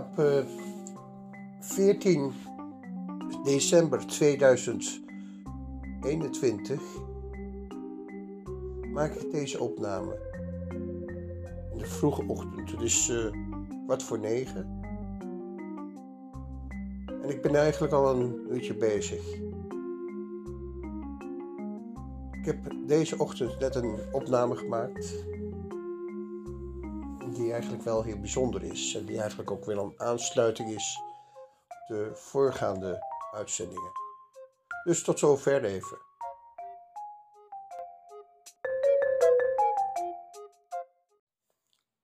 Op uh, 14 december 2021 maak ik deze opname. In de vroege ochtend, is uh, kwart voor negen. En ik ben eigenlijk al een uurtje bezig. Ik heb deze ochtend net een opname gemaakt die eigenlijk wel heel bijzonder is en die eigenlijk ook weer een aansluiting is op de voorgaande uitzendingen. Dus tot zover even.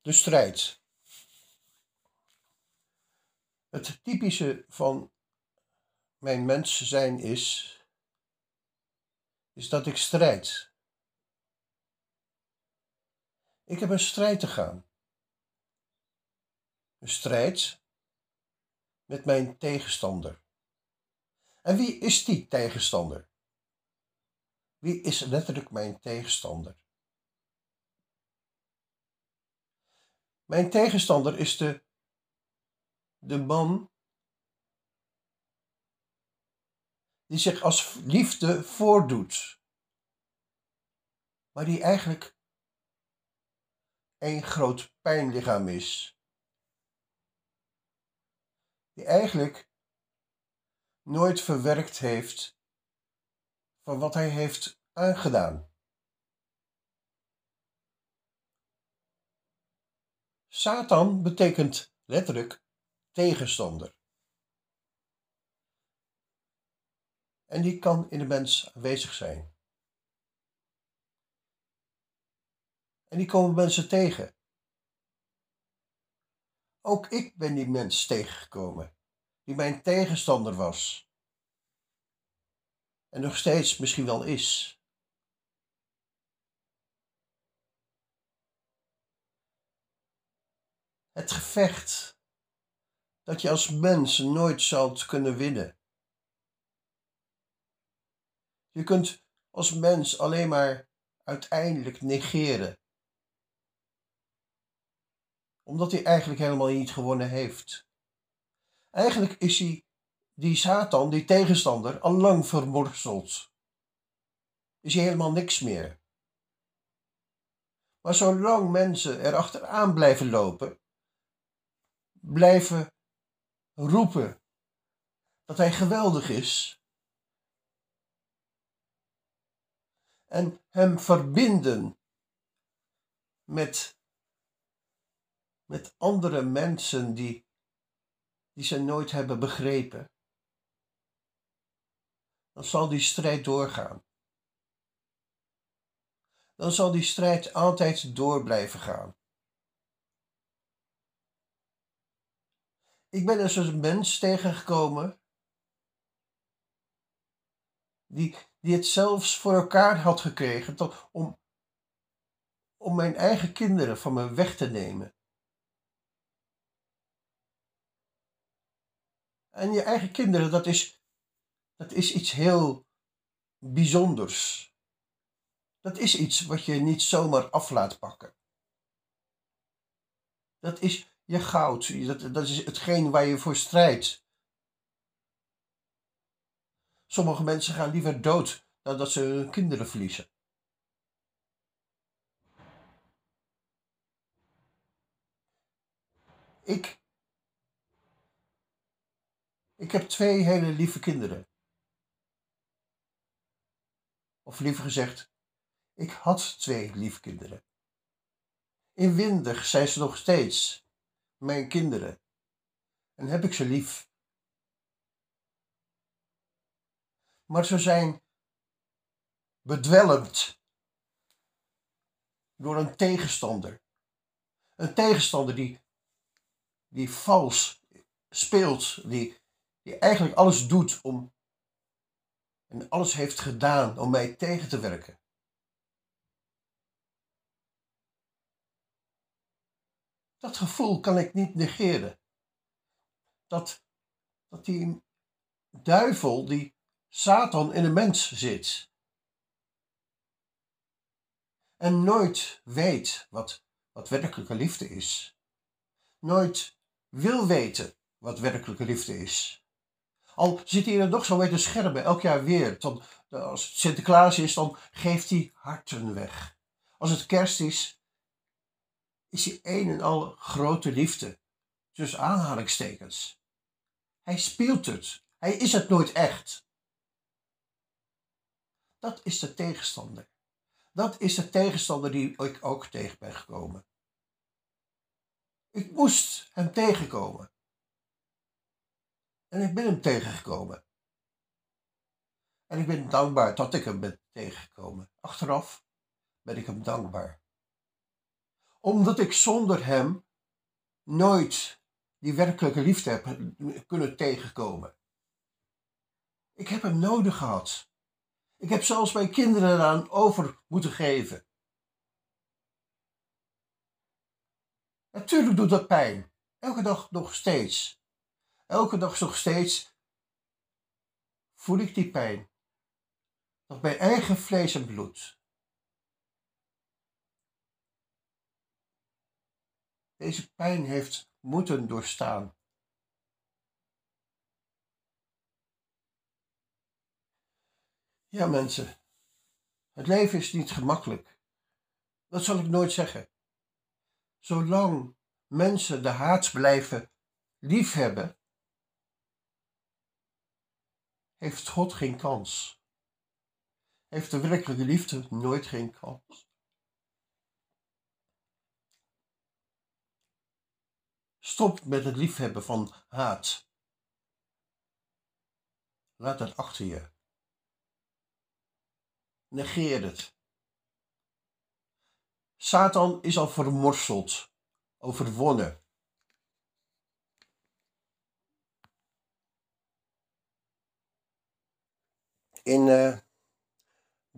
De strijd. Het typische van mijn mens zijn is, is dat ik strijd. Ik heb een strijd te gaan strijd met mijn tegenstander. En wie is die tegenstander? Wie is letterlijk mijn tegenstander? Mijn tegenstander is de, de man die zich als liefde voordoet, maar die eigenlijk een groot pijnlichaam is die eigenlijk nooit verwerkt heeft van wat hij heeft aangedaan. Satan betekent letterlijk tegenstander. En die kan in de mens aanwezig zijn. En die komen mensen tegen. Ook ik ben die mens tegengekomen, die mijn tegenstander was. En nog steeds misschien wel is. Het gevecht dat je als mens nooit zult kunnen winnen. Je kunt als mens alleen maar uiteindelijk negeren omdat hij eigenlijk helemaal niet gewonnen heeft. Eigenlijk is hij, die Satan, die tegenstander, al lang vermorseld. Is hij helemaal niks meer. Maar zolang mensen erachteraan blijven lopen, blijven roepen dat hij geweldig is, en hem verbinden met met andere mensen die, die ze nooit hebben begrepen, dan zal die strijd doorgaan. Dan zal die strijd altijd door blijven gaan. Ik ben dus een mens tegengekomen die, die het zelfs voor elkaar had gekregen tot, om, om mijn eigen kinderen van me weg te nemen. En je eigen kinderen, dat is, dat is iets heel bijzonders. Dat is iets wat je niet zomaar af laat pakken. Dat is je goud. Dat, dat is hetgeen waar je voor strijdt. Sommige mensen gaan liever dood dan dat ze hun kinderen verliezen. Ik ik heb twee hele lieve kinderen. Of liever gezegd, ik had twee lieve kinderen. Inwendig zijn ze nog steeds mijn kinderen en heb ik ze lief. Maar ze zijn bedwelmd door een tegenstander. Een tegenstander die, die vals speelt, die die eigenlijk alles doet om en alles heeft gedaan om mij tegen te werken. Dat gevoel kan ik niet negeren. Dat, dat die duivel, die Satan in de mens zit. En nooit weet wat, wat werkelijke liefde is. Nooit wil weten wat werkelijke liefde is. Al zit hij er nog zo mee te schermen, elk jaar weer. Dan, als het Sinterklaas is, dan geeft hij harten weg. Als het kerst is, is hij een en al grote liefde. Dus aanhalingstekens. Hij speelt het. Hij is het nooit echt. Dat is de tegenstander. Dat is de tegenstander die ik ook tegen ben gekomen. Ik moest hem tegenkomen. En ik ben hem tegengekomen. En ik ben dankbaar dat ik hem ben tegengekomen. Achteraf ben ik hem dankbaar. Omdat ik zonder hem nooit die werkelijke liefde heb kunnen tegenkomen. Ik heb hem nodig gehad. Ik heb zelfs mijn kinderen eraan over moeten geven. Natuurlijk doet dat pijn. Elke dag nog steeds. Elke dag nog steeds voel ik die pijn. Nog bij eigen vlees en bloed. Deze pijn heeft moeten doorstaan. Ja, mensen, het leven is niet gemakkelijk. Dat zal ik nooit zeggen. Zolang mensen de haat blijven liefhebben, heeft God geen kans. Heeft de werkelijke liefde nooit geen kans. Stop met het liefhebben van haat. Laat het achter je. Negeer het. Satan is al vermorseld, overwonnen. In uh,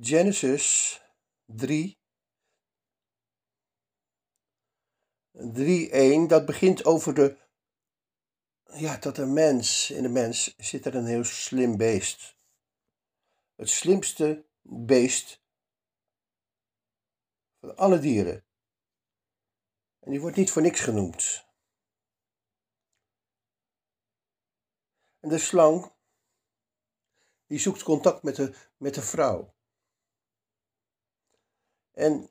Genesis 3, 3, dat begint over de, ja, dat de mens, in de mens zit er een heel slim beest. Het slimste beest van alle dieren. En die wordt niet voor niks genoemd. En de slang, die zoekt contact met de, met de vrouw. En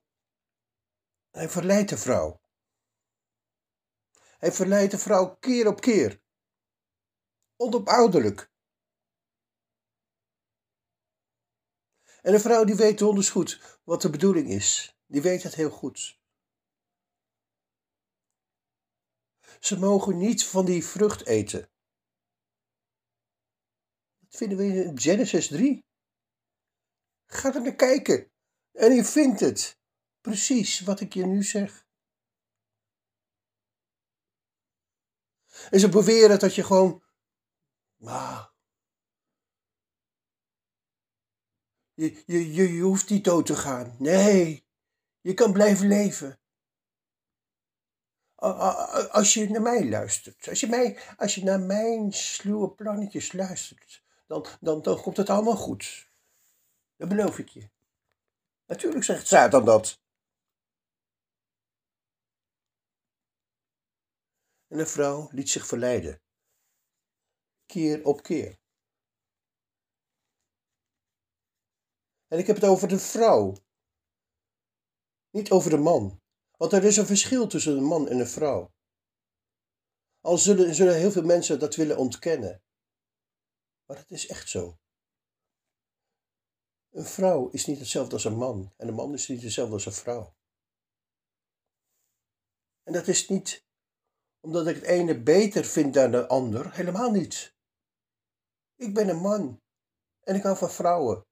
hij verleidt de vrouw. Hij verleidt de vrouw keer op keer. Onophoudelijk. En een vrouw die weet donders goed wat de bedoeling is. Die weet het heel goed. Ze mogen niet van die vrucht eten. Vinden we in Genesis 3. Ga er naar kijken. En je vindt het. Precies wat ik je nu zeg. En ze beweren dat je gewoon. Maar. Je, je, je, je hoeft niet dood te gaan. Nee, je kan blijven leven. Als je naar mij luistert, als je, mij, als je naar mijn sluwe plannetjes luistert, dan, dan, dan komt het allemaal goed. Dat beloof ik je. Natuurlijk zegt Satan dat. En de vrouw liet zich verleiden. Keer op keer. En ik heb het over de vrouw. Niet over de man. Want er is een verschil tussen een man en een vrouw. Al zullen, zullen heel veel mensen dat willen ontkennen. Maar het is echt zo. Een vrouw is niet hetzelfde als een man. En een man is niet hetzelfde als een vrouw. En dat is niet omdat ik het ene beter vind dan de ander. Helemaal niet. Ik ben een man. En ik hou van vrouwen.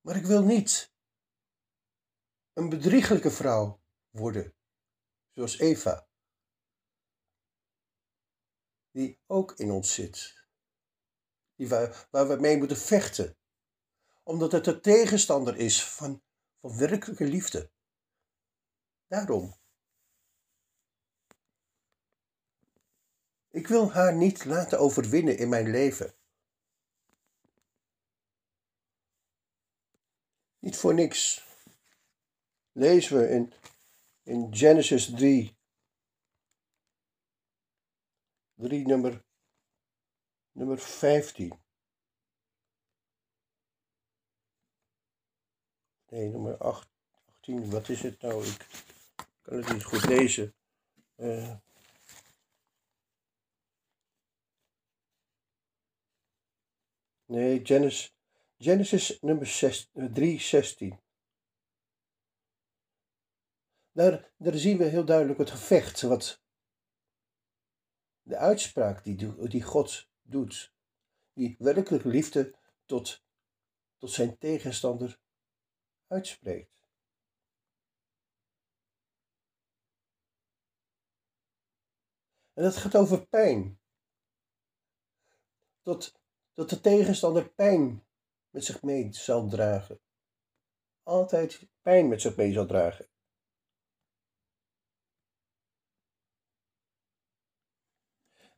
Maar ik wil niet een bedrieglijke vrouw worden, zoals Eva, die ook in ons zit, die waar, waar we mee moeten vechten, omdat het de tegenstander is van, van werkelijke liefde. Daarom. Ik wil haar niet laten overwinnen in mijn leven. Niet voor niks lezen we in, in Genesis 3 3, nummer, nummer 15. Nee, nummer 8, 18. Wat is het nou? Ik kan het niet goed lezen. Uh, nee, Genesis, Genesis nummer 6, 3, 16. Daar, daar zien we heel duidelijk het gevecht, wat de uitspraak die, die God doet, die werkelijke liefde tot, tot zijn tegenstander uitspreekt. En dat gaat over pijn. Dat, dat de tegenstander pijn met zich mee zal dragen. Altijd pijn met zich mee zal dragen.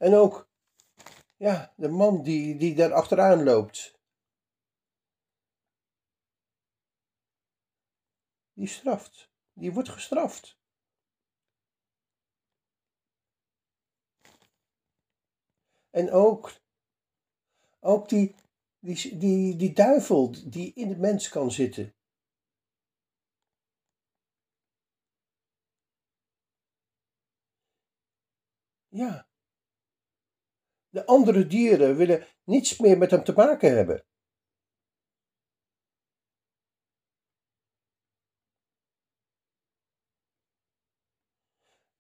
En ook, ja, de man die, die daar achteraan loopt. Die straft. Die wordt gestraft. En ook, ook die, die, die, die duivel die in de mens kan zitten. Ja. De andere dieren willen niets meer met hem te maken hebben.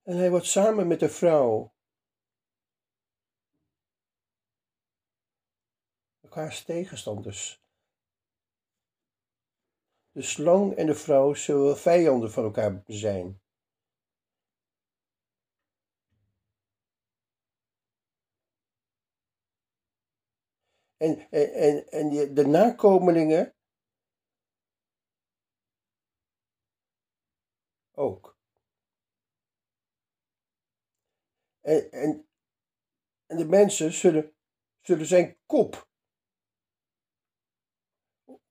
En hij wordt samen met de vrouw elkaars tegenstanders. De slang en de vrouw zullen vijanden van elkaar zijn. En, en, en, en de nakomelingen ook. En, en, en de mensen zullen, zullen zijn kop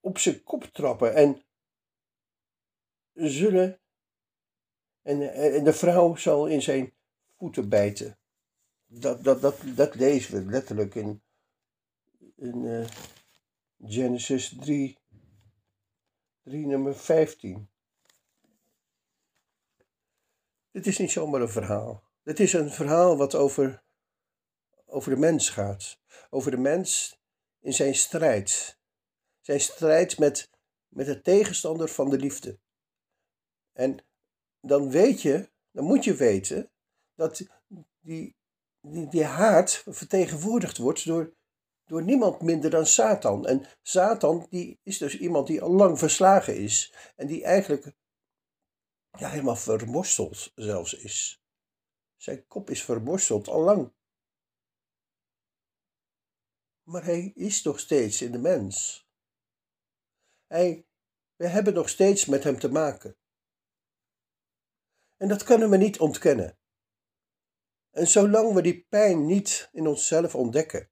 op zijn kop trappen en zullen. En, en de vrouw zal in zijn voeten bijten. Dat, dat, dat, dat lezen we letterlijk in, in uh, Genesis 3, 3, nummer 15. Dit is niet zomaar een verhaal. Het is een verhaal wat over, over de mens gaat. Over de mens in zijn strijd. Zijn strijd met, met de tegenstander van de liefde. En dan weet je, dan moet je weten, dat die, die, die haat vertegenwoordigd wordt door, door niemand minder dan Satan. En Satan die is dus iemand die al lang verslagen is. En die eigenlijk ja, helemaal vermorsteld zelfs is. Zijn kop is vermorsteld al lang. Maar hij is nog steeds in de mens. Hij, we hebben nog steeds met hem te maken. En dat kunnen we niet ontkennen. En zolang we die pijn niet in onszelf ontdekken,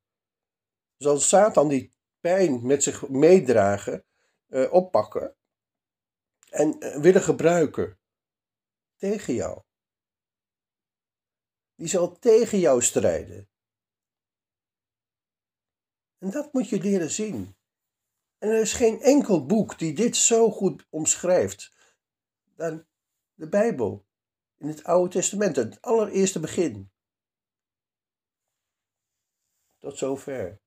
zal Satan die pijn met zich meedragen, uh, oppakken en uh, willen gebruiken tegen jou. Die zal tegen jou strijden. En dat moet je leren zien. En er is geen enkel boek die dit zo goed omschrijft dan de Bijbel in het Oude Testament, het allereerste begin. Tot zover.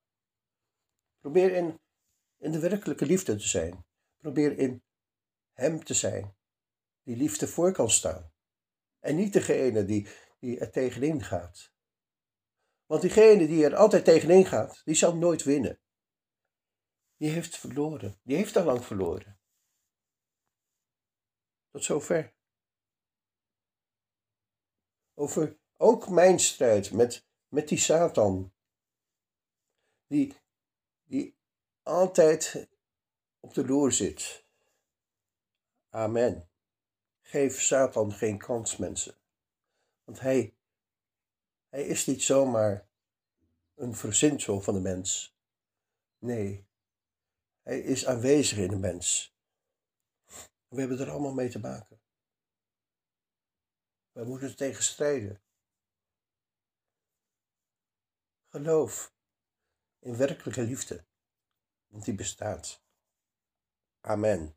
Probeer in, in de werkelijke liefde te zijn. Probeer in Hem te zijn, die liefde voor kan staan. En niet degene die, die er tegenin gaat. Want diegene die er altijd tegenin gaat, die zal nooit winnen. Die heeft verloren. Die heeft al lang verloren. Tot zover. Over ook mijn strijd met, met die Satan. Die, die altijd op de loer zit. Amen. Geef Satan geen kans, mensen. Want hij, hij is niet zomaar een verzinsel van de mens. Nee, hij is aanwezig in de mens. We hebben er allemaal mee te maken. Wij moeten tegen strijden. Geloof in werkelijke liefde, want die bestaat. Amen.